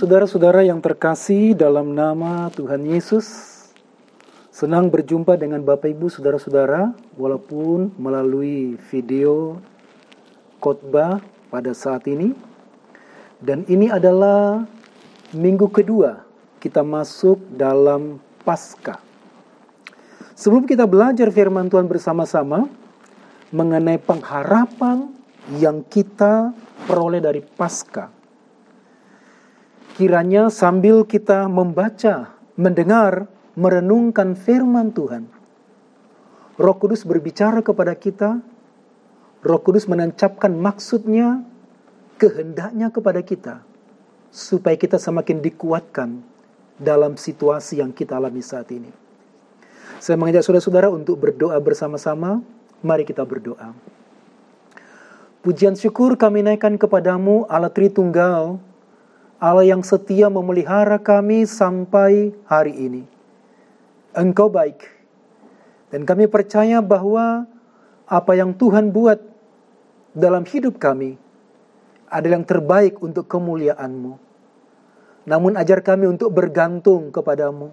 Saudara-saudara yang terkasih dalam nama Tuhan Yesus, senang berjumpa dengan Bapak Ibu saudara-saudara walaupun melalui video khotbah pada saat ini. Dan ini adalah minggu kedua kita masuk dalam Paskah. Sebelum kita belajar firman Tuhan bersama-sama mengenai pengharapan yang kita peroleh dari Paskah Kiranya sambil kita membaca, mendengar, merenungkan firman Tuhan, Roh Kudus berbicara kepada kita, Roh Kudus menancapkan maksudnya, kehendaknya kepada kita, supaya kita semakin dikuatkan dalam situasi yang kita alami saat ini. Saya mengajak saudara-saudara untuk berdoa bersama-sama. Mari kita berdoa. Pujian syukur kami naikkan kepadamu, Allah Tritunggal, Allah yang setia memelihara kami sampai hari ini. Engkau baik. Dan kami percaya bahwa apa yang Tuhan buat dalam hidup kami adalah yang terbaik untuk kemuliaan-Mu. Namun ajar kami untuk bergantung kepadamu.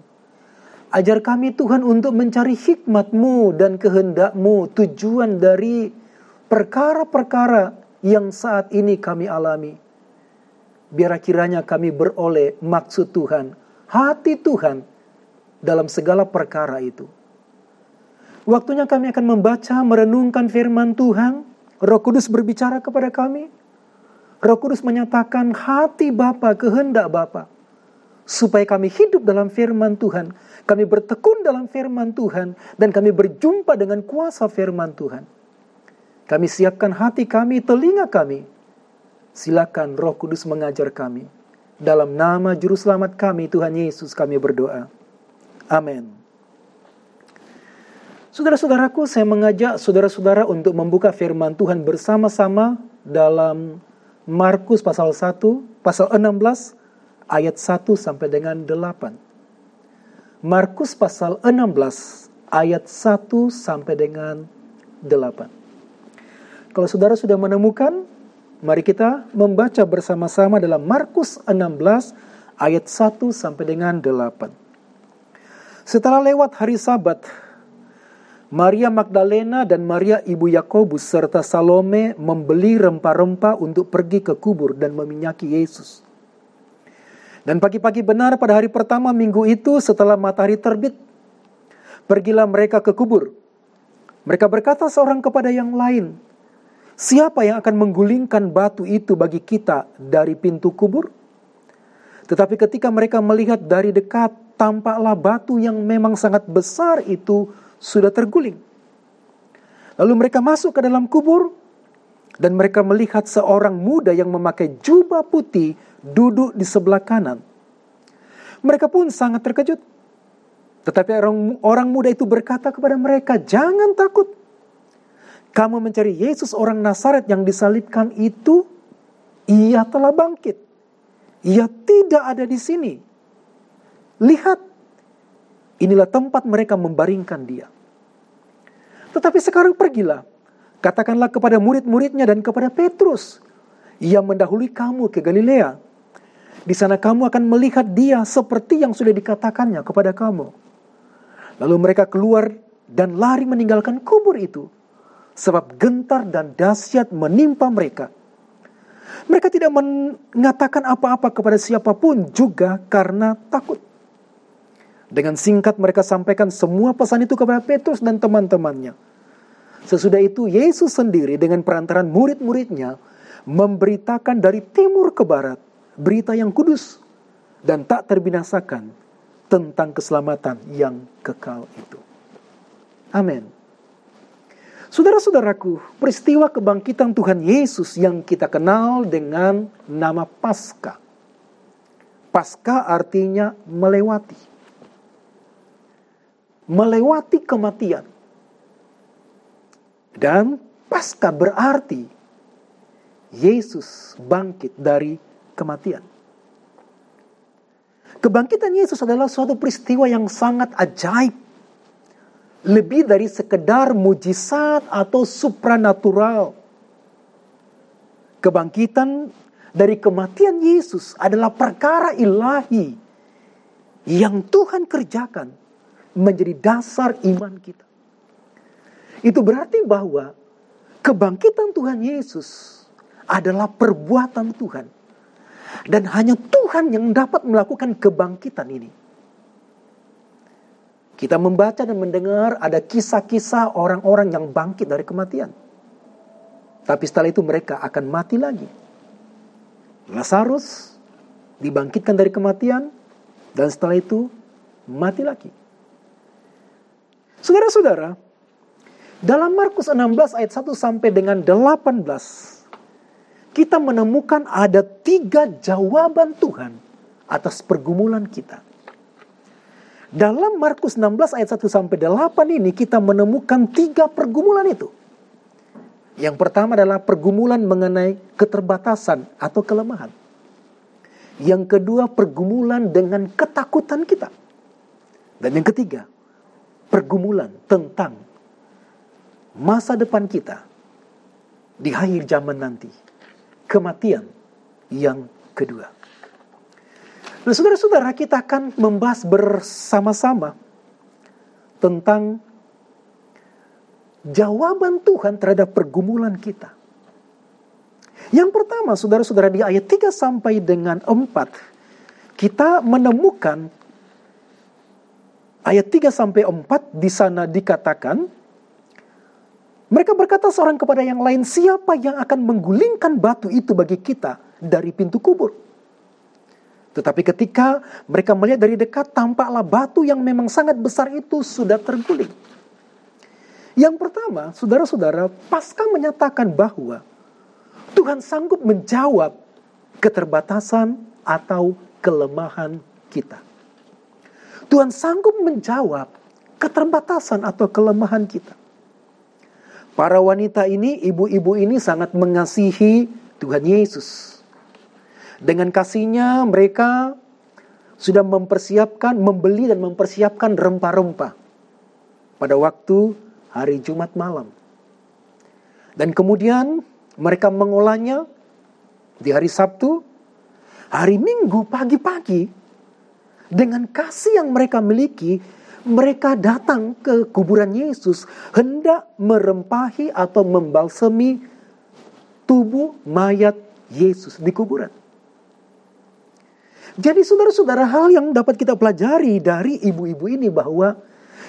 Ajar kami Tuhan untuk mencari hikmat-Mu dan kehendak-Mu, tujuan dari perkara-perkara yang saat ini kami alami biar kiranya kami beroleh maksud Tuhan, hati Tuhan dalam segala perkara itu. Waktunya kami akan membaca, merenungkan firman Tuhan. Roh Kudus berbicara kepada kami. Roh Kudus menyatakan hati Bapa, kehendak Bapa. Supaya kami hidup dalam firman Tuhan. Kami bertekun dalam firman Tuhan. Dan kami berjumpa dengan kuasa firman Tuhan. Kami siapkan hati kami, telinga kami Silakan Roh Kudus mengajar kami. Dalam nama Juru Selamat kami, Tuhan Yesus, kami berdoa. Amin. Saudara-saudaraku, saya mengajak saudara-saudara untuk membuka firman Tuhan bersama-sama dalam Markus pasal 1, pasal 16, ayat 1 sampai dengan 8. Markus pasal 16, ayat 1 sampai dengan 8. Kalau saudara sudah menemukan, Mari kita membaca bersama-sama dalam Markus 16 ayat 1 sampai dengan 8. Setelah lewat hari Sabat, Maria Magdalena dan Maria ibu Yakobus serta Salome membeli rempah-rempah untuk pergi ke kubur dan meminyaki Yesus. Dan pagi-pagi benar pada hari pertama minggu itu setelah matahari terbit, pergilah mereka ke kubur. Mereka berkata seorang kepada yang lain, Siapa yang akan menggulingkan batu itu bagi kita dari pintu kubur? Tetapi ketika mereka melihat dari dekat, tampaklah batu yang memang sangat besar itu sudah terguling. Lalu mereka masuk ke dalam kubur, dan mereka melihat seorang muda yang memakai jubah putih duduk di sebelah kanan. Mereka pun sangat terkejut. Tetapi orang, orang muda itu berkata kepada mereka, "Jangan takut, kamu mencari Yesus orang Nazaret yang disalibkan itu, ia telah bangkit. Ia tidak ada di sini. Lihat, inilah tempat mereka membaringkan dia. Tetapi sekarang pergilah, katakanlah kepada murid-muridnya dan kepada Petrus, ia mendahului kamu ke Galilea. Di sana kamu akan melihat dia seperti yang sudah dikatakannya kepada kamu. Lalu mereka keluar dan lari meninggalkan kubur itu sebab gentar dan dahsyat menimpa mereka. Mereka tidak mengatakan apa-apa kepada siapa pun juga karena takut. Dengan singkat mereka sampaikan semua pesan itu kepada Petrus dan teman-temannya. Sesudah itu Yesus sendiri dengan perantaran murid-muridnya memberitakan dari timur ke barat berita yang kudus dan tak terbinasakan tentang keselamatan yang kekal itu. Amin. Saudara-saudaraku, peristiwa kebangkitan Tuhan Yesus yang kita kenal dengan nama Paskah. Paskah artinya melewati. Melewati kematian. Dan Paskah berarti Yesus bangkit dari kematian. Kebangkitan Yesus adalah suatu peristiwa yang sangat ajaib lebih dari sekedar mujizat atau supranatural. Kebangkitan dari kematian Yesus adalah perkara ilahi yang Tuhan kerjakan menjadi dasar iman kita. Itu berarti bahwa kebangkitan Tuhan Yesus adalah perbuatan Tuhan. Dan hanya Tuhan yang dapat melakukan kebangkitan ini. Kita membaca dan mendengar ada kisah-kisah orang-orang yang bangkit dari kematian. Tapi setelah itu mereka akan mati lagi. Lazarus dibangkitkan dari kematian dan setelah itu mati lagi. Saudara-saudara, dalam Markus 16 ayat 1 sampai dengan 18, kita menemukan ada tiga jawaban Tuhan atas pergumulan kita. Dalam Markus 16 ayat 1 sampai 8 ini kita menemukan tiga pergumulan itu. Yang pertama adalah pergumulan mengenai keterbatasan atau kelemahan. Yang kedua pergumulan dengan ketakutan kita. Dan yang ketiga, pergumulan tentang masa depan kita di akhir zaman nanti. Kematian yang kedua. Nah, saudara-saudara, kita akan membahas bersama-sama tentang jawaban Tuhan terhadap pergumulan kita. Yang pertama, saudara-saudara, di ayat 3 sampai dengan 4, kita menemukan ayat 3 sampai 4 di sana dikatakan, mereka berkata seorang kepada yang lain, siapa yang akan menggulingkan batu itu bagi kita dari pintu kubur? Tetapi ketika mereka melihat dari dekat, tampaklah batu yang memang sangat besar itu sudah terguling. Yang pertama, saudara-saudara, pasca menyatakan bahwa Tuhan sanggup menjawab keterbatasan atau kelemahan kita. Tuhan sanggup menjawab keterbatasan atau kelemahan kita. Para wanita ini, ibu-ibu ini sangat mengasihi Tuhan Yesus. Dengan kasihnya mereka sudah mempersiapkan, membeli dan mempersiapkan rempah-rempah. Pada waktu hari Jumat malam. Dan kemudian mereka mengolahnya di hari Sabtu, hari Minggu pagi-pagi dengan kasih yang mereka miliki, mereka datang ke kuburan Yesus hendak merempahi atau membalsemi tubuh mayat Yesus di kuburan. Jadi saudara-saudara hal yang dapat kita pelajari dari ibu-ibu ini bahwa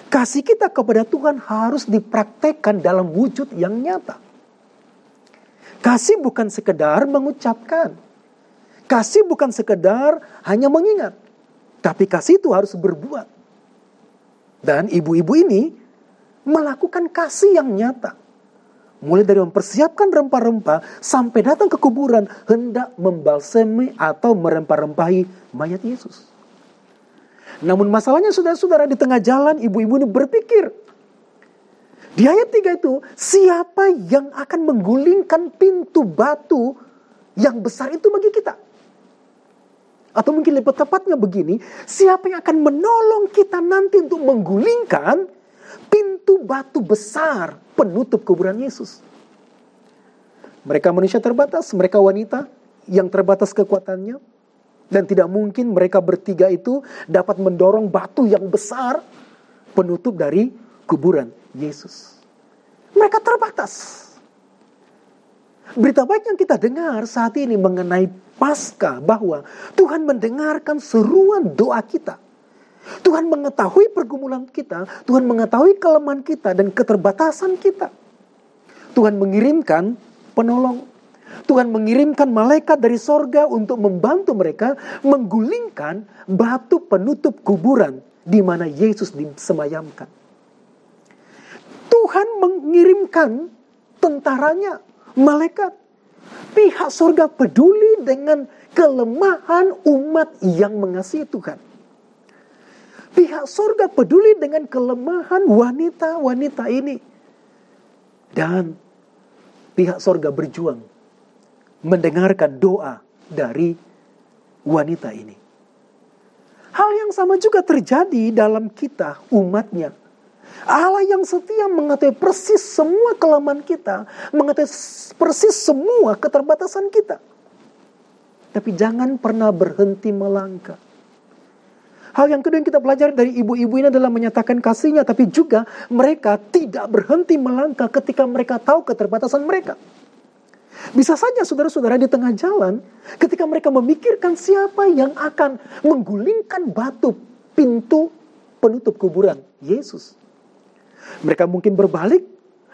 Kasih kita kepada Tuhan harus dipraktekkan dalam wujud yang nyata. Kasih bukan sekedar mengucapkan. Kasih bukan sekedar hanya mengingat. Tapi kasih itu harus berbuat. Dan ibu-ibu ini melakukan kasih yang nyata. Mulai dari mempersiapkan rempah-rempah sampai datang ke kuburan hendak membalsemi atau merempah-rempahi mayat Yesus. Namun masalahnya saudara-saudara di tengah jalan ibu-ibu ini berpikir. Di ayat 3 itu, siapa yang akan menggulingkan pintu batu yang besar itu bagi kita? Atau mungkin lebih tepatnya begini, siapa yang akan menolong kita nanti untuk menggulingkan pintu batu besar penutup kuburan Yesus? Mereka manusia terbatas, mereka wanita yang terbatas kekuatannya, dan tidak mungkin mereka bertiga itu dapat mendorong batu yang besar penutup dari kuburan Yesus. Mereka terbatas. Berita baik yang kita dengar saat ini mengenai pasca bahwa Tuhan mendengarkan seruan doa kita. Tuhan mengetahui pergumulan kita, Tuhan mengetahui kelemahan kita dan keterbatasan kita. Tuhan mengirimkan penolong Tuhan mengirimkan malaikat dari sorga untuk membantu mereka menggulingkan batu penutup kuburan di mana Yesus disemayamkan. Tuhan mengirimkan tentaranya, malaikat. Pihak sorga peduli dengan kelemahan umat yang mengasihi Tuhan. Pihak sorga peduli dengan kelemahan wanita-wanita ini. Dan pihak sorga berjuang mendengarkan doa dari wanita ini. Hal yang sama juga terjadi dalam kita, umatnya. Allah yang setia mengetahui persis semua kelemahan kita, mengetahui persis semua keterbatasan kita. tapi jangan pernah berhenti melangkah. Hal yang kedua yang kita pelajari dari ibu-ibu ini adalah menyatakan kasihnya, tapi juga mereka tidak berhenti melangkah ketika mereka tahu keterbatasan mereka. Bisa saja saudara-saudara di tengah jalan, ketika mereka memikirkan siapa yang akan menggulingkan batu pintu penutup kuburan, Yesus. Mereka mungkin berbalik,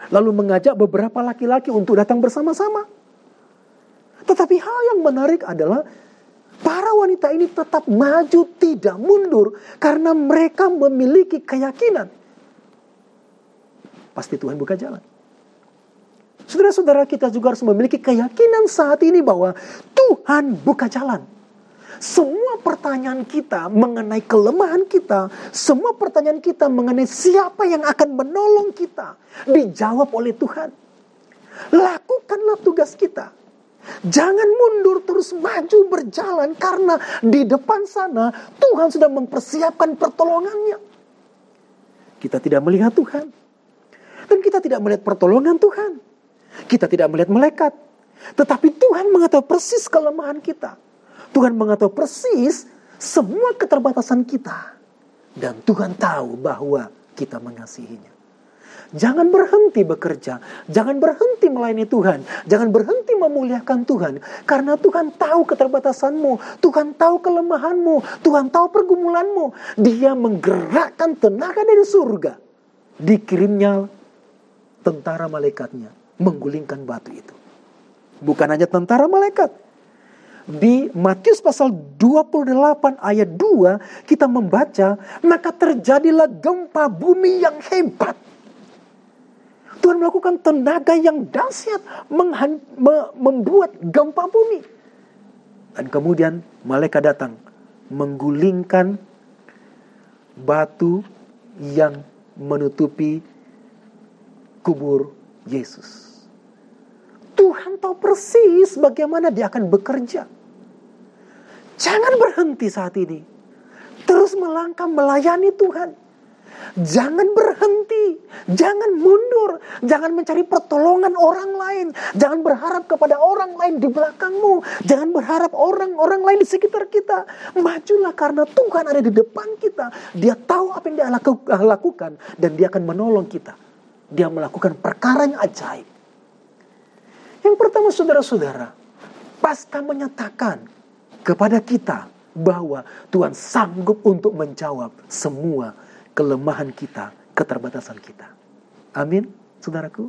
lalu mengajak beberapa laki-laki untuk datang bersama-sama. Tetapi hal yang menarik adalah Para wanita ini tetap maju, tidak mundur, karena mereka memiliki keyakinan. Pasti Tuhan buka jalan. Saudara-saudara kita juga harus memiliki keyakinan saat ini bahwa Tuhan buka jalan. Semua pertanyaan kita mengenai kelemahan kita, semua pertanyaan kita mengenai siapa yang akan menolong kita, dijawab oleh Tuhan. Lakukanlah tugas kita. Jangan mundur terus maju berjalan karena di depan sana Tuhan sudah mempersiapkan pertolongannya. Kita tidak melihat Tuhan. Dan kita tidak melihat pertolongan Tuhan. Kita tidak melihat malaikat. Tetapi Tuhan mengetahui persis kelemahan kita. Tuhan mengetahui persis semua keterbatasan kita. Dan Tuhan tahu bahwa kita mengasihinya. Jangan berhenti bekerja, jangan berhenti melayani Tuhan, jangan berhenti memuliakan Tuhan, karena Tuhan tahu keterbatasanmu, Tuhan tahu kelemahanmu, Tuhan tahu pergumulanmu. Dia menggerakkan tenaga dari surga, dikirimnya tentara malaikatnya. Menggulingkan batu itu. Bukan hanya tentara malaikat, di Matius pasal 28 ayat 2 kita membaca maka terjadilah gempa bumi yang hebat Tuhan melakukan tenaga yang dahsyat membuat gempa bumi. Dan kemudian malaikat datang menggulingkan batu yang menutupi kubur Yesus. Tuhan tahu persis bagaimana dia akan bekerja. Jangan berhenti saat ini. Terus melangkah melayani Tuhan. Jangan berhenti, jangan mundur, jangan mencari pertolongan orang lain, jangan berharap kepada orang lain di belakangmu, jangan berharap orang-orang lain di sekitar kita. Majulah karena Tuhan ada di depan kita. Dia tahu apa yang dia lakukan dan dia akan menolong kita. Dia melakukan perkara yang ajaib. Yang pertama saudara-saudara, pasca menyatakan kepada kita bahwa Tuhan sanggup untuk menjawab semua kelemahan kita, keterbatasan kita. Amin, saudaraku.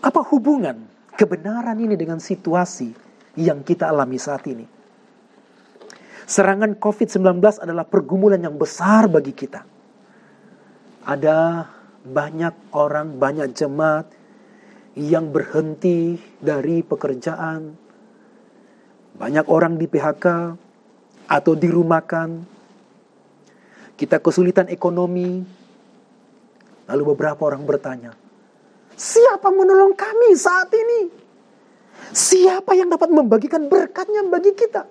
Apa hubungan kebenaran ini dengan situasi yang kita alami saat ini? Serangan COVID-19 adalah pergumulan yang besar bagi kita. Ada banyak orang, banyak jemaat yang berhenti dari pekerjaan. Banyak orang di PHK atau dirumahkan kita kesulitan ekonomi. Lalu beberapa orang bertanya, siapa menolong kami saat ini? Siapa yang dapat membagikan berkatnya bagi kita?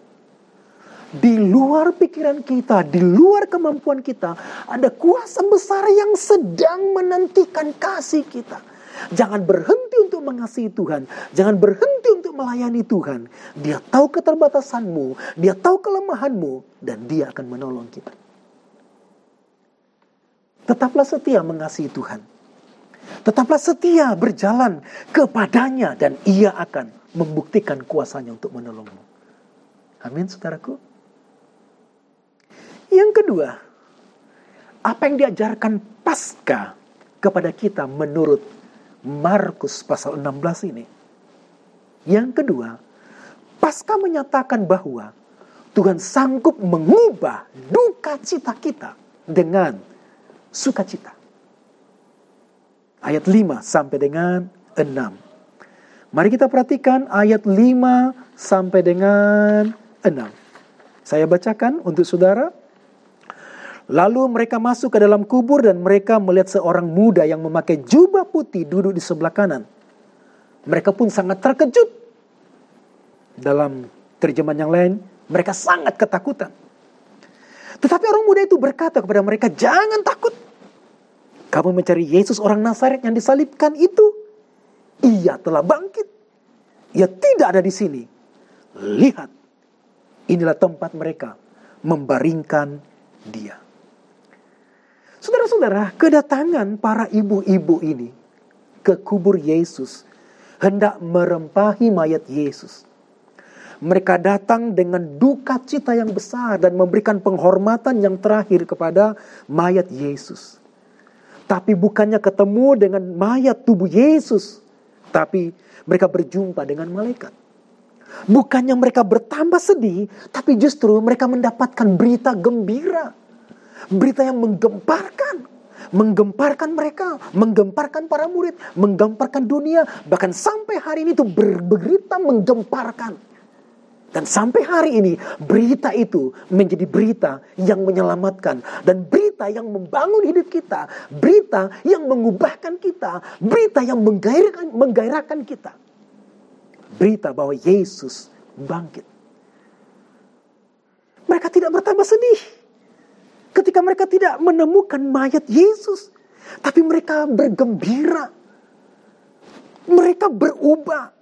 Di luar pikiran kita, di luar kemampuan kita, ada kuasa besar yang sedang menantikan kasih kita. Jangan berhenti untuk mengasihi Tuhan. Jangan berhenti untuk melayani Tuhan. Dia tahu keterbatasanmu, dia tahu kelemahanmu, dan dia akan menolong kita. Tetaplah setia mengasihi Tuhan. Tetaplah setia berjalan kepadanya dan ia akan membuktikan kuasanya untuk menolongmu. Amin, saudaraku. Yang kedua, apa yang diajarkan pasca kepada kita menurut Markus pasal 16 ini? Yang kedua, pasca menyatakan bahwa Tuhan sanggup mengubah duka cita kita dengan sukacita. Ayat 5 sampai dengan 6. Mari kita perhatikan ayat 5 sampai dengan 6. Saya bacakan untuk saudara. Lalu mereka masuk ke dalam kubur dan mereka melihat seorang muda yang memakai jubah putih duduk di sebelah kanan. Mereka pun sangat terkejut. Dalam terjemahan yang lain, mereka sangat ketakutan. Tetapi orang muda itu berkata kepada mereka, "Jangan takut. Kamu mencari Yesus orang Nazaret yang disalibkan itu. Ia telah bangkit. Ia tidak ada di sini. lihat, inilah tempat mereka membaringkan dia. Saudara-saudara, kedatangan para ibu-ibu ini ke kubur Yesus hendak merempahi mayat Yesus. Mereka datang dengan duka cita yang besar dan memberikan penghormatan yang terakhir kepada mayat Yesus. Tapi bukannya ketemu dengan mayat tubuh Yesus, tapi mereka berjumpa dengan malaikat. Bukannya mereka bertambah sedih, tapi justru mereka mendapatkan berita gembira. Berita yang menggemparkan menggemparkan mereka, menggemparkan para murid, menggemparkan dunia, bahkan sampai hari ini itu berberita menggemparkan. Dan sampai hari ini berita itu menjadi berita yang menyelamatkan dan berita yang membangun hidup kita, berita yang mengubahkan kita, berita yang menggairahkan, menggairahkan kita. Berita bahwa Yesus bangkit. Mereka tidak bertambah sedih ketika mereka tidak menemukan mayat Yesus, tapi mereka bergembira. Mereka berubah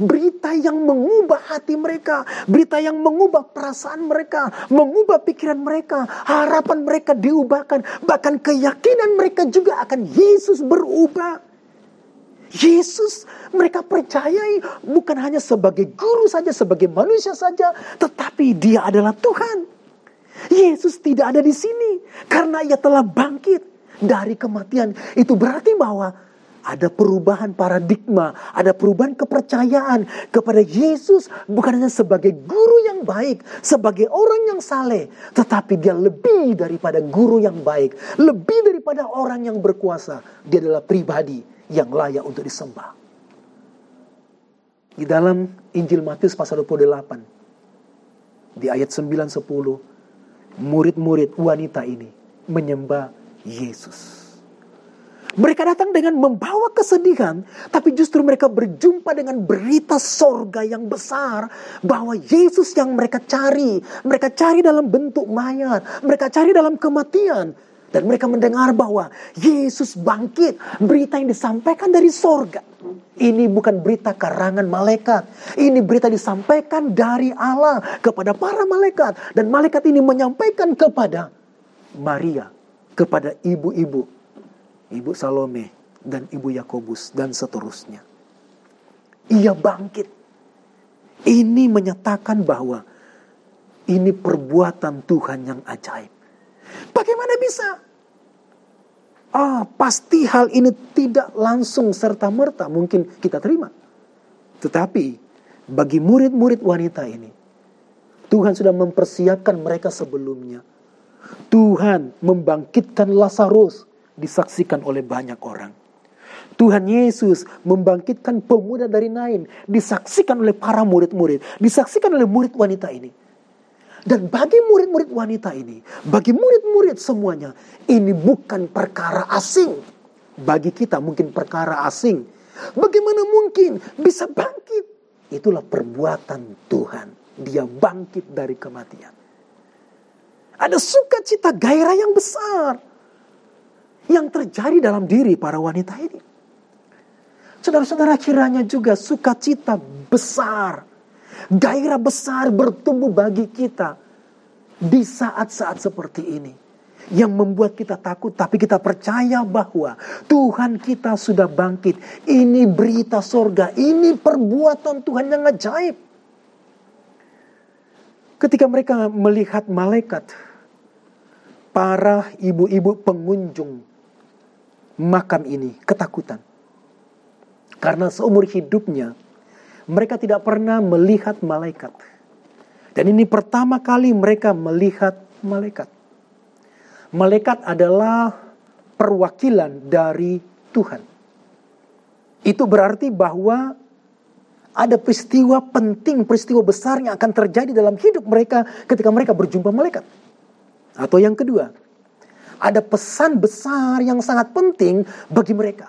berita yang mengubah hati mereka, berita yang mengubah perasaan mereka, mengubah pikiran mereka, harapan mereka diubahkan, bahkan keyakinan mereka juga akan Yesus berubah. Yesus mereka percayai bukan hanya sebagai guru saja, sebagai manusia saja, tetapi dia adalah Tuhan. Yesus tidak ada di sini karena ia telah bangkit dari kematian. Itu berarti bahwa ada perubahan paradigma, ada perubahan kepercayaan kepada Yesus bukan hanya sebagai guru yang baik, sebagai orang yang saleh, tetapi dia lebih daripada guru yang baik, lebih daripada orang yang berkuasa. Dia adalah pribadi yang layak untuk disembah. Di dalam Injil Matius pasal 28 di ayat 9 10 murid-murid wanita ini menyembah Yesus. Mereka datang dengan membawa kesedihan, tapi justru mereka berjumpa dengan berita sorga yang besar bahwa Yesus yang mereka cari, mereka cari dalam bentuk mayat, mereka cari dalam kematian, dan mereka mendengar bahwa Yesus bangkit, berita yang disampaikan dari sorga. Ini bukan berita karangan malaikat, ini berita disampaikan dari Allah kepada para malaikat, dan malaikat ini menyampaikan kepada Maria, kepada ibu-ibu Ibu Salome, dan Ibu Yakobus, dan seterusnya. Ia bangkit. Ini menyatakan bahwa ini perbuatan Tuhan yang ajaib. Bagaimana bisa? Ah, pasti hal ini tidak langsung serta-merta mungkin kita terima. Tetapi bagi murid-murid wanita ini, Tuhan sudah mempersiapkan mereka sebelumnya. Tuhan membangkitkan Lazarus disaksikan oleh banyak orang. Tuhan Yesus membangkitkan pemuda dari Nain, disaksikan oleh para murid-murid, disaksikan oleh murid wanita ini. Dan bagi murid-murid wanita ini, bagi murid-murid semuanya, ini bukan perkara asing. Bagi kita mungkin perkara asing. Bagaimana mungkin bisa bangkit? Itulah perbuatan Tuhan. Dia bangkit dari kematian. Ada sukacita gairah yang besar yang terjadi dalam diri para wanita ini. Saudara-saudara kiranya juga sukacita besar, gairah besar bertumbuh bagi kita di saat-saat seperti ini. Yang membuat kita takut, tapi kita percaya bahwa Tuhan kita sudah bangkit. Ini berita sorga, ini perbuatan Tuhan yang ajaib. Ketika mereka melihat malaikat, para ibu-ibu pengunjung makam ini ketakutan. Karena seumur hidupnya mereka tidak pernah melihat malaikat. Dan ini pertama kali mereka melihat malaikat. Malaikat adalah perwakilan dari Tuhan. Itu berarti bahwa ada peristiwa penting, peristiwa besar yang akan terjadi dalam hidup mereka ketika mereka berjumpa malaikat. Atau yang kedua, ada pesan besar yang sangat penting bagi mereka.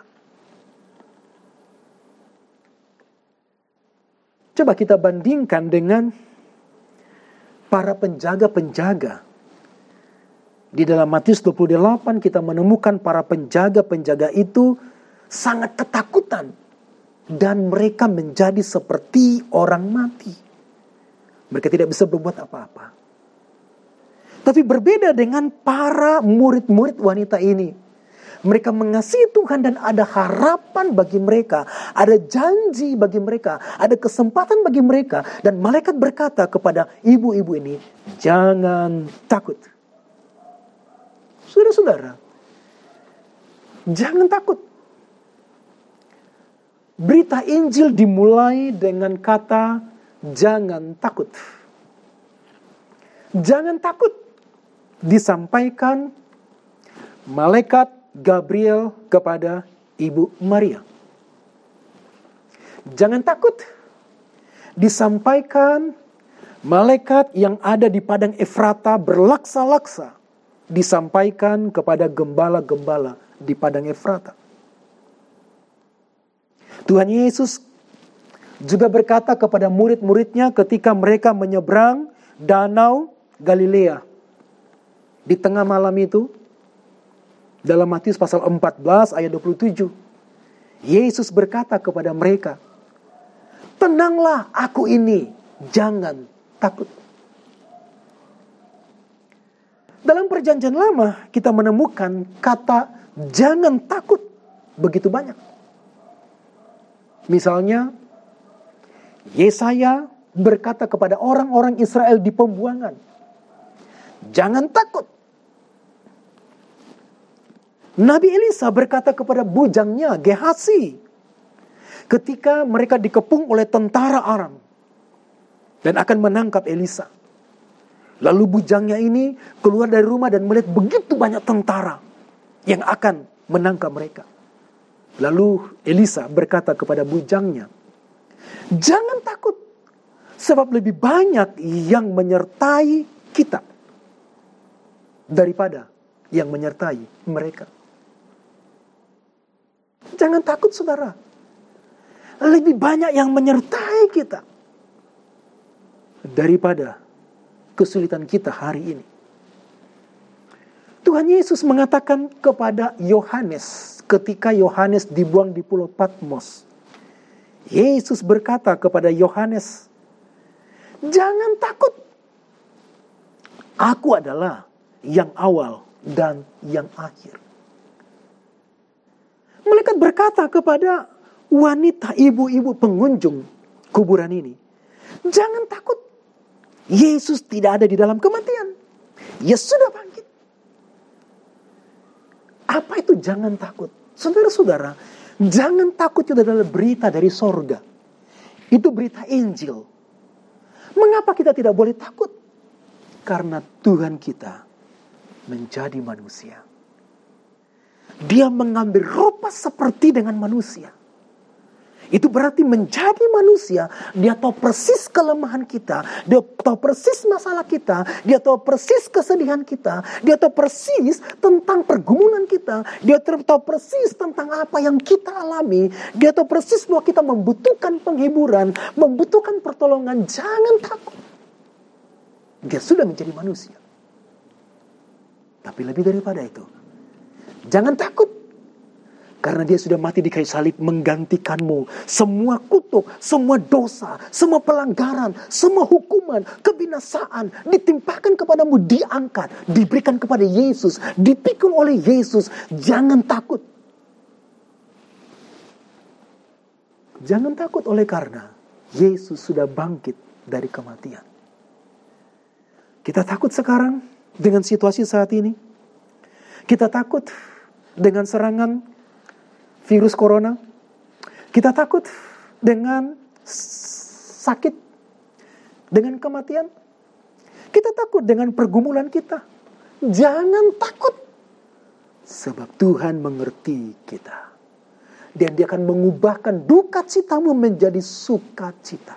Coba kita bandingkan dengan para penjaga-penjaga. Di dalam Matius 28 kita menemukan para penjaga-penjaga itu sangat ketakutan dan mereka menjadi seperti orang mati. Mereka tidak bisa berbuat apa-apa. Tapi berbeda dengan para murid-murid wanita ini. Mereka mengasihi Tuhan dan ada harapan bagi mereka, ada janji bagi mereka, ada kesempatan bagi mereka. Dan malaikat berkata kepada ibu-ibu ini, jangan takut. Saudara-saudara, jangan takut. Berita Injil dimulai dengan kata jangan takut. Jangan takut disampaikan malaikat Gabriel kepada Ibu Maria. Jangan takut. Disampaikan malaikat yang ada di padang Efrata berlaksa-laksa disampaikan kepada gembala-gembala di padang Efrata. Tuhan Yesus juga berkata kepada murid-muridnya ketika mereka menyeberang danau Galilea. Di tengah malam itu, dalam Matius pasal 14 ayat 27, Yesus berkata kepada mereka, Tenanglah aku ini, jangan takut. Dalam perjanjian lama kita menemukan kata jangan takut begitu banyak. Misalnya, Yesaya berkata kepada orang-orang Israel di pembuangan, Jangan takut. Nabi Elisa berkata kepada bujangnya Gehasi ketika mereka dikepung oleh tentara Aram dan akan menangkap Elisa. Lalu bujangnya ini keluar dari rumah dan melihat begitu banyak tentara yang akan menangkap mereka. Lalu Elisa berkata kepada bujangnya, "Jangan takut, sebab lebih banyak yang menyertai kita daripada yang menyertai mereka. Jangan takut saudara. Lebih banyak yang menyertai kita daripada kesulitan kita hari ini. Tuhan Yesus mengatakan kepada Yohanes ketika Yohanes dibuang di pulau Patmos. Yesus berkata kepada Yohanes, "Jangan takut. Aku adalah yang awal dan yang akhir. Malaikat berkata kepada wanita ibu-ibu pengunjung kuburan ini, "Jangan takut. Yesus tidak ada di dalam kematian. Yesus sudah bangkit." Apa itu jangan takut? Saudara-saudara, jangan takut itu adalah berita dari sorga. Itu berita Injil. Mengapa kita tidak boleh takut? Karena Tuhan kita menjadi manusia. Dia mengambil rupa seperti dengan manusia. Itu berarti menjadi manusia, dia tahu persis kelemahan kita, dia tahu persis masalah kita, dia tahu persis kesedihan kita, dia tahu persis tentang pergumulan kita, dia tahu persis tentang apa yang kita alami, dia tahu persis bahwa kita membutuhkan penghiburan, membutuhkan pertolongan. Jangan takut. Dia sudah menjadi manusia. Tapi lebih daripada itu, jangan takut. Karena dia sudah mati di kayu salib menggantikanmu. Semua kutuk, semua dosa, semua pelanggaran, semua hukuman, kebinasaan ditimpakan kepadamu, diangkat, diberikan kepada Yesus, dipikul oleh Yesus. Jangan takut. Jangan takut oleh karena Yesus sudah bangkit dari kematian. Kita takut sekarang dengan situasi saat ini. Kita takut dengan serangan virus corona. Kita takut dengan sakit, dengan kematian. Kita takut dengan pergumulan kita. Jangan takut. Sebab Tuhan mengerti kita. Dan dia akan mengubahkan duka citamu menjadi sukacita.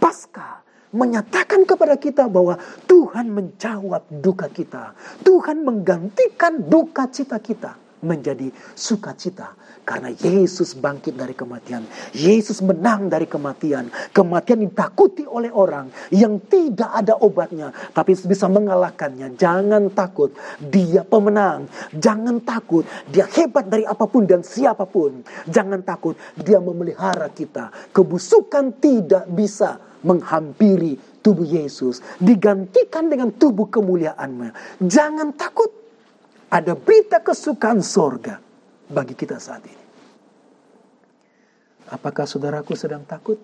Pasca menyatakan kepada kita bahwa Tuhan menjawab duka kita. Tuhan menggantikan duka cita kita menjadi sukacita karena Yesus bangkit dari kematian. Yesus menang dari kematian. Kematian ditakuti oleh orang yang tidak ada obatnya tapi bisa mengalahkannya. Jangan takut, dia pemenang. Jangan takut, dia hebat dari apa pun dan siapa pun. Jangan takut, dia memelihara kita. Kebusukan tidak bisa menghampiri tubuh Yesus digantikan dengan tubuh kemuliaannya. Jangan takut. Ada berita kesukaan sorga bagi kita saat ini. Apakah saudaraku sedang takut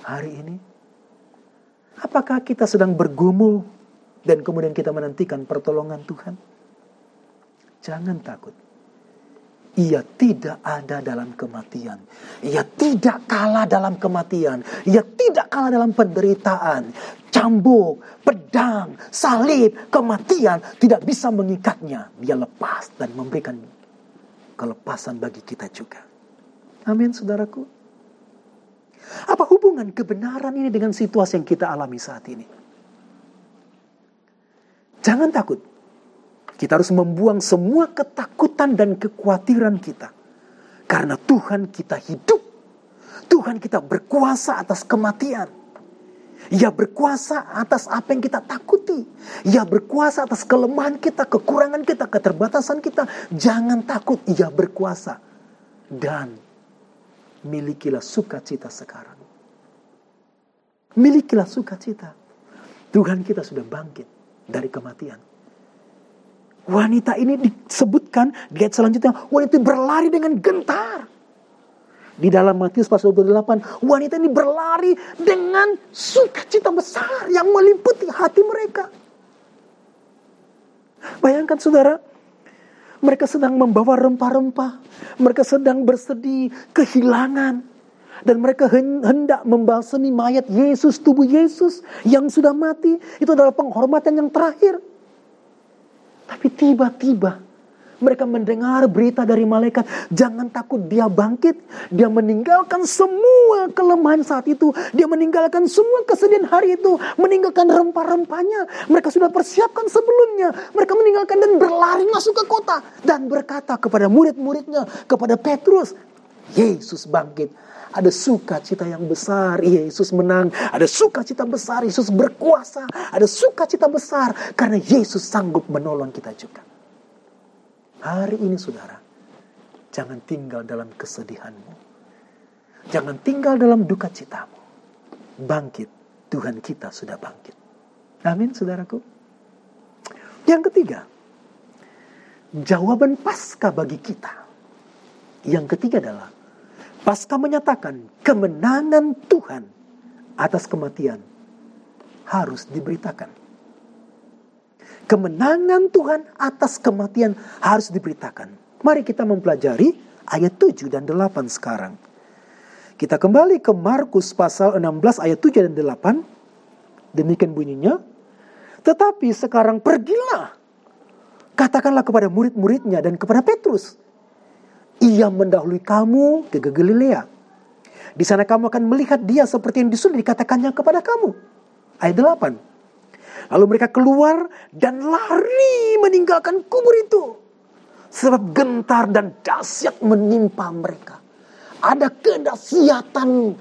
hari ini? Apakah kita sedang bergumul dan kemudian kita menantikan pertolongan Tuhan? Jangan takut. Ia tidak ada dalam kematian. Ia tidak kalah dalam kematian. Ia tidak kalah dalam penderitaan. Cambuk, pedang, salib, kematian tidak bisa mengikatnya. Dia lepas dan memberikan kelepasan bagi kita juga. Amin, saudaraku. Apa hubungan kebenaran ini dengan situasi yang kita alami saat ini? Jangan takut. Kita harus membuang semua ketakutan dan kekhawatiran kita. Karena Tuhan kita hidup. Tuhan kita berkuasa atas kematian. Ia berkuasa atas apa yang kita takuti. Ia berkuasa atas kelemahan kita, kekurangan kita, keterbatasan kita. Jangan takut, ia berkuasa. Dan milikilah sukacita sekarang. Milikilah sukacita. Tuhan kita sudah bangkit dari kematian. Wanita ini disebutkan di ayat selanjutnya, wanita berlari dengan gentar. Di dalam Matius pasal 28, wanita ini berlari dengan sukacita besar yang meliputi hati mereka. Bayangkan saudara, mereka sedang membawa rempah-rempah. Mereka sedang bersedih, kehilangan. Dan mereka hendak membalsemi mayat Yesus, tubuh Yesus yang sudah mati. Itu adalah penghormatan yang terakhir. Tapi tiba-tiba mereka mendengar berita dari malaikat, jangan takut dia bangkit. Dia meninggalkan semua kelemahan saat itu. Dia meninggalkan semua kesedihan hari itu. Meninggalkan rempah-rempahnya. Mereka sudah persiapkan sebelumnya. Mereka meninggalkan dan berlari masuk ke kota. Dan berkata kepada murid-muridnya, kepada Petrus, Yesus bangkit ada sukacita yang besar. Yesus menang. Ada sukacita besar. Yesus berkuasa. Ada sukacita besar. Karena Yesus sanggup menolong kita juga. Hari ini saudara. Jangan tinggal dalam kesedihanmu. Jangan tinggal dalam duka citamu. Bangkit. Tuhan kita sudah bangkit. Amin saudaraku. Yang ketiga. Jawaban pasca bagi kita. Yang ketiga adalah Pasca menyatakan kemenangan Tuhan atas kematian harus diberitakan. Kemenangan Tuhan atas kematian harus diberitakan. Mari kita mempelajari ayat 7 dan 8 sekarang. Kita kembali ke Markus pasal 16 ayat 7 dan 8. Demikian bunyinya. Tetapi sekarang pergilah. Katakanlah kepada murid-muridnya dan kepada Petrus ia mendahului kamu ke Galilea. Di sana kamu akan melihat dia seperti yang disuruh dikatakannya kepada kamu. Ayat 8. Lalu mereka keluar dan lari meninggalkan kubur itu. Sebab gentar dan dahsyat menimpa mereka. Ada kedahsyatan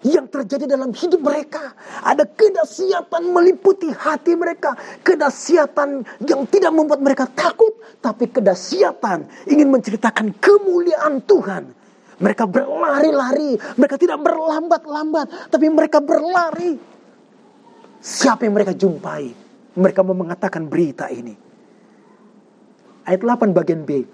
yang terjadi dalam hidup mereka. Ada kedahsyatan meliputi hati mereka. Kedahsyatan yang tidak membuat mereka takut. Tapi kedahsyatan ingin menceritakan kemuliaan Tuhan. Mereka berlari-lari. Mereka tidak berlambat-lambat. Tapi mereka berlari. Siapa yang mereka jumpai? Mereka mau mengatakan berita ini. Ayat 8 bagian B.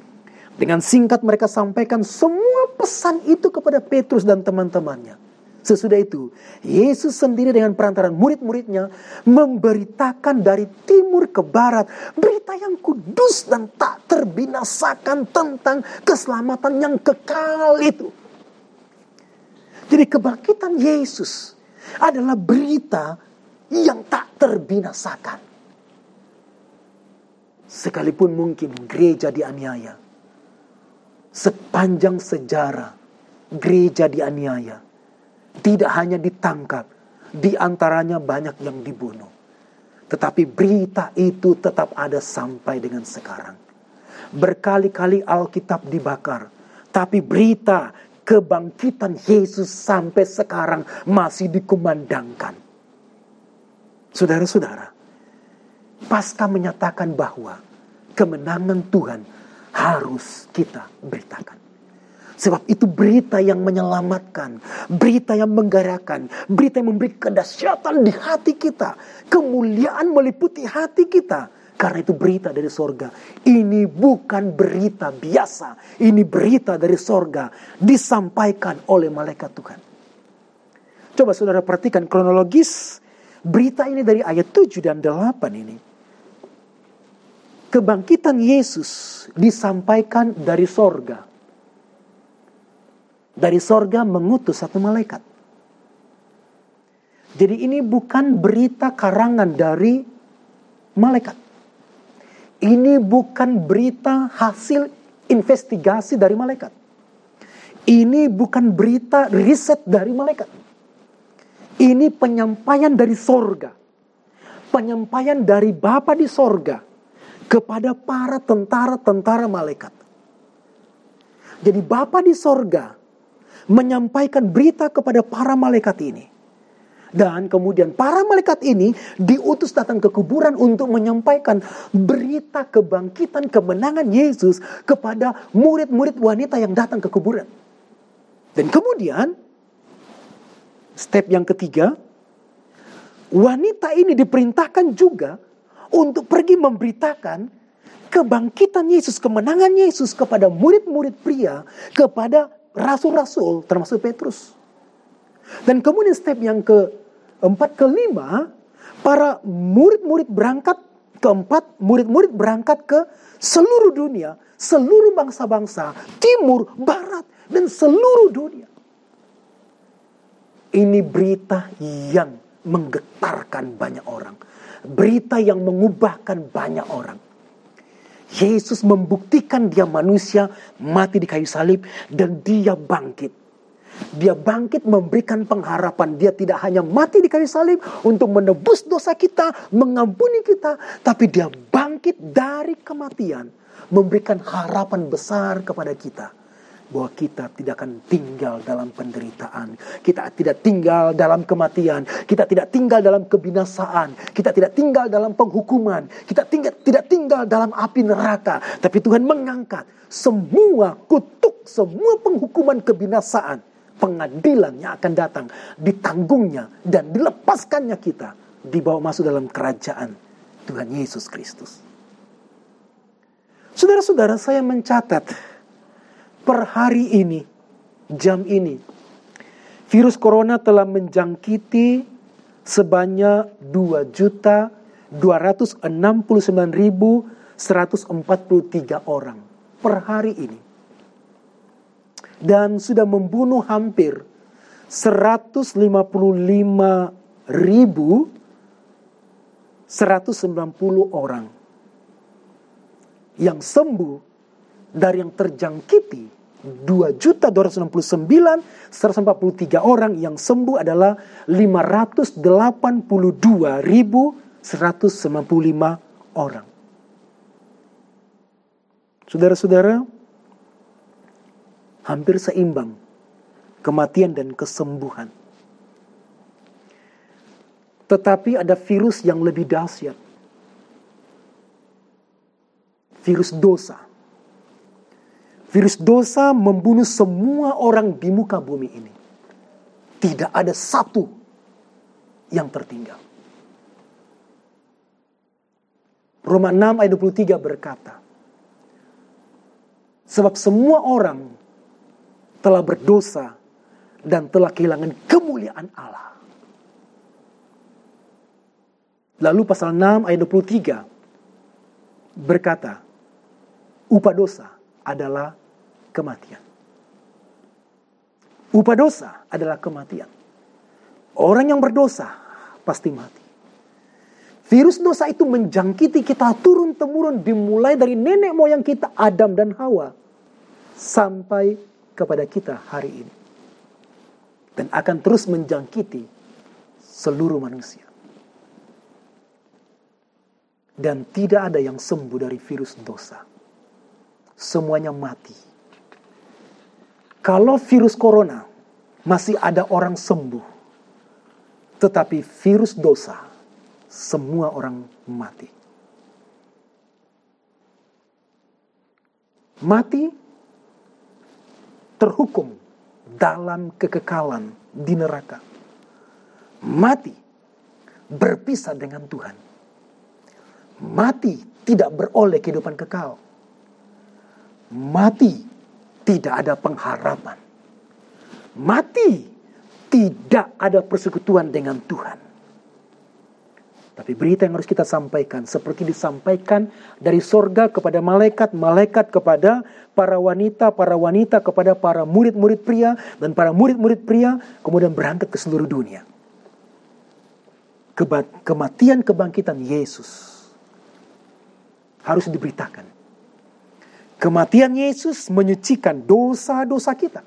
Dengan singkat mereka sampaikan semua pesan itu kepada Petrus dan teman-temannya. Sesudah itu, Yesus sendiri dengan perantaran murid-muridnya memberitakan dari timur ke barat berita yang kudus dan tak terbinasakan tentang keselamatan yang kekal itu. Jadi kebangkitan Yesus adalah berita yang tak terbinasakan. Sekalipun mungkin gereja dianiaya. Sepanjang sejarah gereja dianiaya tidak hanya ditangkap, di antaranya banyak yang dibunuh. Tetapi berita itu tetap ada sampai dengan sekarang. Berkali-kali Alkitab dibakar, tapi berita kebangkitan Yesus sampai sekarang masih dikumandangkan. Saudara-saudara, pasca menyatakan bahwa kemenangan Tuhan harus kita beritakan. Sebab itu berita yang menyelamatkan, berita yang menggerakkan, berita yang memberi kedahsyatan di hati kita, kemuliaan meliputi hati kita. Karena itu berita dari sorga. Ini bukan berita biasa. Ini berita dari sorga. Disampaikan oleh malaikat Tuhan. Coba saudara perhatikan kronologis berita ini dari ayat 7 dan 8 ini. Kebangkitan Yesus disampaikan dari sorga dari sorga mengutus satu malaikat. Jadi ini bukan berita karangan dari malaikat. Ini bukan berita hasil investigasi dari malaikat. Ini bukan berita riset dari malaikat. Ini penyampaian dari sorga. Penyampaian dari Bapa di sorga kepada para tentara-tentara malaikat. Jadi Bapa di sorga menyampaikan berita kepada para malaikat ini. Dan kemudian para malaikat ini diutus datang ke kuburan untuk menyampaikan berita kebangkitan kemenangan Yesus kepada murid-murid wanita yang datang ke kuburan. Dan kemudian step yang ketiga, wanita ini diperintahkan juga untuk pergi memberitakan kebangkitan Yesus, kemenangan Yesus kepada murid-murid pria, kepada rasul-rasul termasuk Petrus. Dan kemudian step yang keempat, kelima, para murid-murid berangkat, keempat, murid-murid berangkat ke seluruh dunia, seluruh bangsa-bangsa, timur, barat, dan seluruh dunia. Ini berita yang menggetarkan banyak orang. Berita yang mengubahkan banyak orang. Yesus membuktikan dia manusia mati di kayu salib dan dia bangkit. Dia bangkit memberikan pengharapan. Dia tidak hanya mati di kayu salib untuk menebus dosa kita, mengampuni kita, tapi dia bangkit dari kematian, memberikan harapan besar kepada kita bahwa kita tidak akan tinggal dalam penderitaan, kita tidak tinggal dalam kematian, kita tidak tinggal dalam kebinasaan, kita tidak tinggal dalam penghukuman, kita tinggal, tidak tinggal dalam api neraka, tapi Tuhan mengangkat semua kutuk, semua penghukuman kebinasaan, pengadilan yang akan datang, ditanggungnya dan dilepaskannya kita, dibawa masuk dalam kerajaan Tuhan Yesus Kristus. Saudara-saudara, saya mencatat per hari ini, jam ini, virus corona telah menjangkiti sebanyak 2 juta 269.143 orang per hari ini. Dan sudah membunuh hampir 155.190 orang. Yang sembuh dari yang terjangkiti 2.269.143 orang yang sembuh adalah 582.195 orang. Saudara-saudara, hampir seimbang kematian dan kesembuhan. Tetapi ada virus yang lebih dahsyat. Virus dosa Virus dosa membunuh semua orang di muka bumi ini. Tidak ada satu yang tertinggal. Roma 6 ayat 23 berkata, Sebab semua orang telah berdosa dan telah kehilangan kemuliaan Allah. Lalu pasal 6 ayat 23 berkata, upah dosa adalah kematian. Upah dosa adalah kematian. Orang yang berdosa pasti mati. Virus dosa itu menjangkiti kita turun-temurun dimulai dari nenek moyang kita Adam dan Hawa sampai kepada kita hari ini. Dan akan terus menjangkiti seluruh manusia. Dan tidak ada yang sembuh dari virus dosa semuanya mati. Kalau virus corona masih ada orang sembuh, tetapi virus dosa semua orang mati. Mati terhukum dalam kekekalan di neraka. Mati berpisah dengan Tuhan. Mati tidak beroleh kehidupan kekal. Mati tidak ada pengharapan. Mati tidak ada persekutuan dengan Tuhan. Tapi berita yang harus kita sampaikan seperti disampaikan dari sorga kepada malaikat, malaikat kepada para wanita, para wanita kepada para murid-murid pria, dan para murid-murid pria kemudian berangkat ke seluruh dunia. kematian kebangkitan Yesus harus diberitakan. Kematian Yesus menyucikan dosa-dosa kita.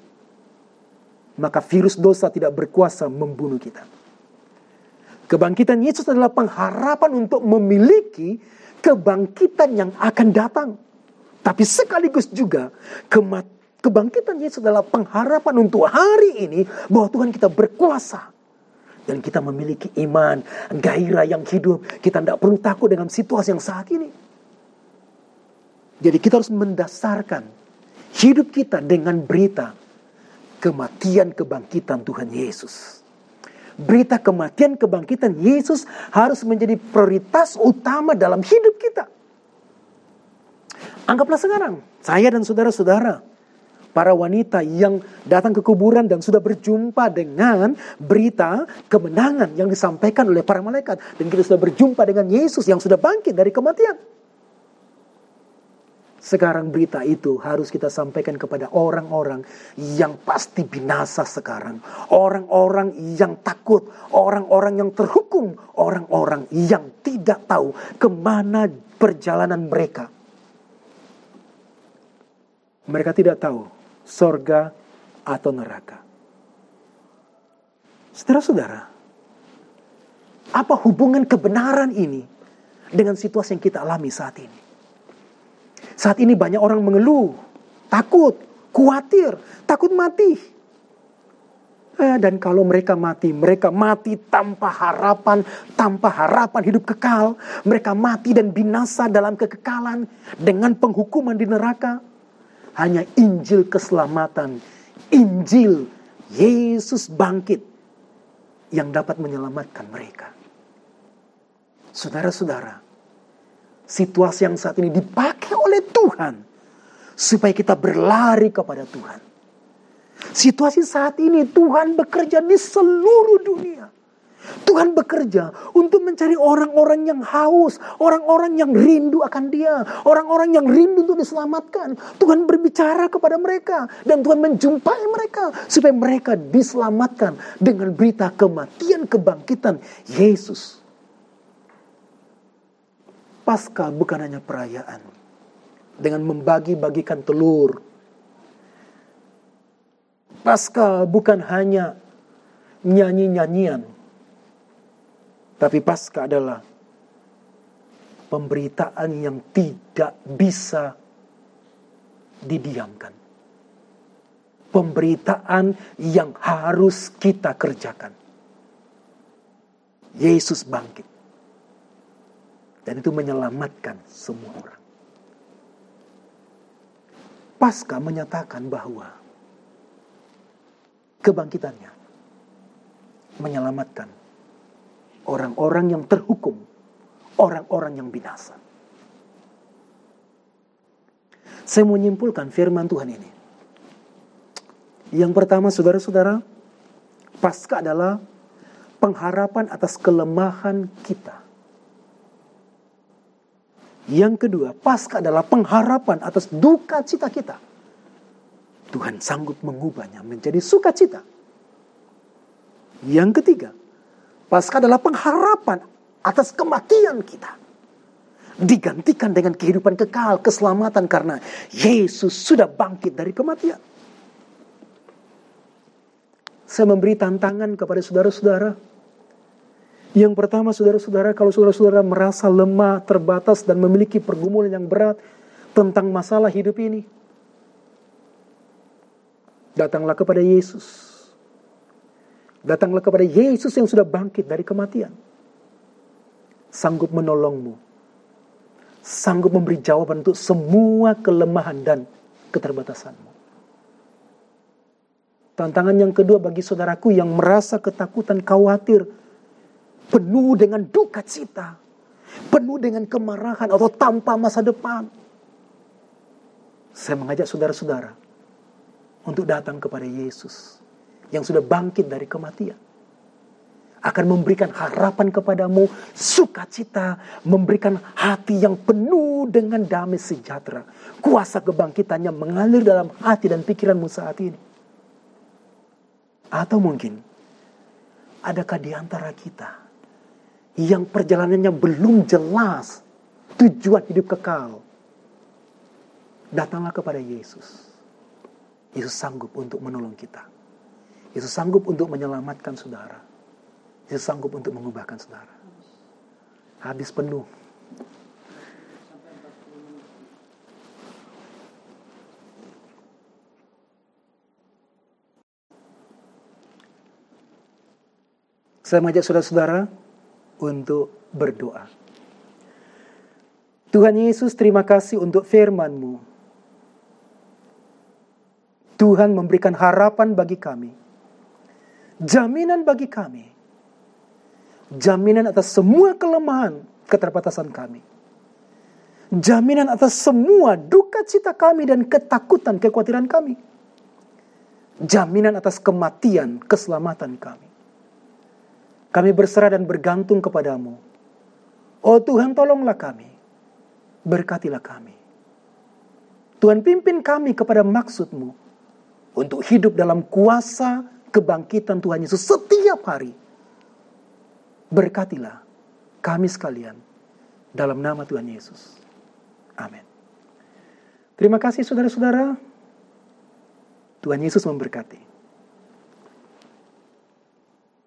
Maka virus dosa tidak berkuasa membunuh kita. Kebangkitan Yesus adalah pengharapan untuk memiliki kebangkitan yang akan datang. Tapi sekaligus juga kebangkitan Yesus adalah pengharapan untuk hari ini bahwa Tuhan kita berkuasa. Dan kita memiliki iman, gairah yang hidup. Kita tidak perlu takut dengan situasi yang saat ini. Jadi kita harus mendasarkan hidup kita dengan berita kematian kebangkitan Tuhan Yesus berita kematian kebangkitan Yesus harus menjadi prioritas utama dalam hidup kita. Anggaplah sekarang, saya dan saudara-saudara, para wanita yang datang ke kuburan dan sudah berjumpa dengan berita kemenangan yang disampaikan oleh para malaikat. Dan kita sudah berjumpa dengan Yesus yang sudah bangkit dari kematian. Sekarang berita itu harus kita sampaikan kepada orang-orang yang pasti binasa sekarang. Orang-orang yang takut, orang-orang yang terhukum, orang-orang yang tidak tahu ke mana perjalanan mereka. Mereka tidak tahu sorga atau neraka. Saudara-saudara, apa hubungan kebenaran ini dengan situasi yang kita alami saat ini? Saat ini banyak orang mengeluh, takut, khawatir, takut mati. Eh, dan kalau mereka mati, mereka mati tanpa harapan, tanpa harapan hidup kekal. Mereka mati dan binasa dalam kekekalan dengan penghukuman di neraka. Hanya Injil keselamatan, Injil Yesus bangkit yang dapat menyelamatkan mereka. Saudara-saudara, situasi yang saat ini dipakai oleh Tuhan supaya kita berlari kepada Tuhan. Situasi saat ini Tuhan bekerja di seluruh dunia. Tuhan bekerja untuk mencari orang-orang yang haus, orang-orang yang rindu akan Dia, orang-orang yang rindu untuk diselamatkan. Tuhan berbicara kepada mereka dan Tuhan menjumpai mereka supaya mereka diselamatkan dengan berita kematian kebangkitan Yesus. Paskah bukan hanya perayaan. Dengan membagi-bagikan telur. Paskah bukan hanya nyanyi-nyanyian. Tapi Paskah adalah pemberitaan yang tidak bisa didiamkan. Pemberitaan yang harus kita kerjakan. Yesus bangkit. Dan itu menyelamatkan semua orang. Pasca menyatakan bahwa kebangkitannya menyelamatkan orang-orang yang terhukum, orang-orang yang binasa. Saya menyimpulkan firman Tuhan ini. Yang pertama, saudara-saudara, pasca adalah pengharapan atas kelemahan kita. Yang kedua, pasca adalah pengharapan atas duka cita kita. Tuhan sanggup mengubahnya menjadi sukacita. Yang ketiga, pasca adalah pengharapan atas kematian kita. Digantikan dengan kehidupan kekal, keselamatan karena Yesus sudah bangkit dari kematian. Saya memberi tantangan kepada saudara-saudara yang pertama saudara-saudara, kalau saudara-saudara merasa lemah, terbatas, dan memiliki pergumulan yang berat tentang masalah hidup ini, datanglah kepada Yesus. Datanglah kepada Yesus yang sudah bangkit dari kematian. Sanggup menolongmu. Sanggup memberi jawaban untuk semua kelemahan dan keterbatasanmu. Tantangan yang kedua bagi saudaraku yang merasa ketakutan, khawatir, penuh dengan duka cita, penuh dengan kemarahan atau tanpa masa depan. Saya mengajak saudara-saudara untuk datang kepada Yesus yang sudah bangkit dari kematian. Akan memberikan harapan kepadamu, sukacita, memberikan hati yang penuh dengan damai sejahtera. Kuasa kebangkitannya mengalir dalam hati dan pikiranmu saat ini. Atau mungkin, adakah di antara kita yang perjalanannya belum jelas tujuan hidup kekal? Datanglah kepada Yesus. Yesus sanggup untuk menolong kita. Yesus sanggup untuk menyelamatkan saudara. Yesus sanggup untuk mengubahkan saudara. Habis penuh. Saya mengajak saudara-saudara untuk berdoa. Tuhan Yesus terima kasih untuk firman-Mu. Tuhan memberikan harapan bagi kami. Jaminan bagi kami. Jaminan atas semua kelemahan, keterbatasan kami. Jaminan atas semua duka cita kami dan ketakutan, kekhawatiran kami. Jaminan atas kematian, keselamatan kami. Kami berserah dan bergantung kepadamu. Oh Tuhan tolonglah kami. Berkatilah kami. Tuhan pimpin kami kepada maksudmu. Untuk hidup dalam kuasa kebangkitan Tuhan Yesus setiap hari. Berkatilah kami sekalian dalam nama Tuhan Yesus. Amin. Terima kasih saudara-saudara. Tuhan Yesus memberkati.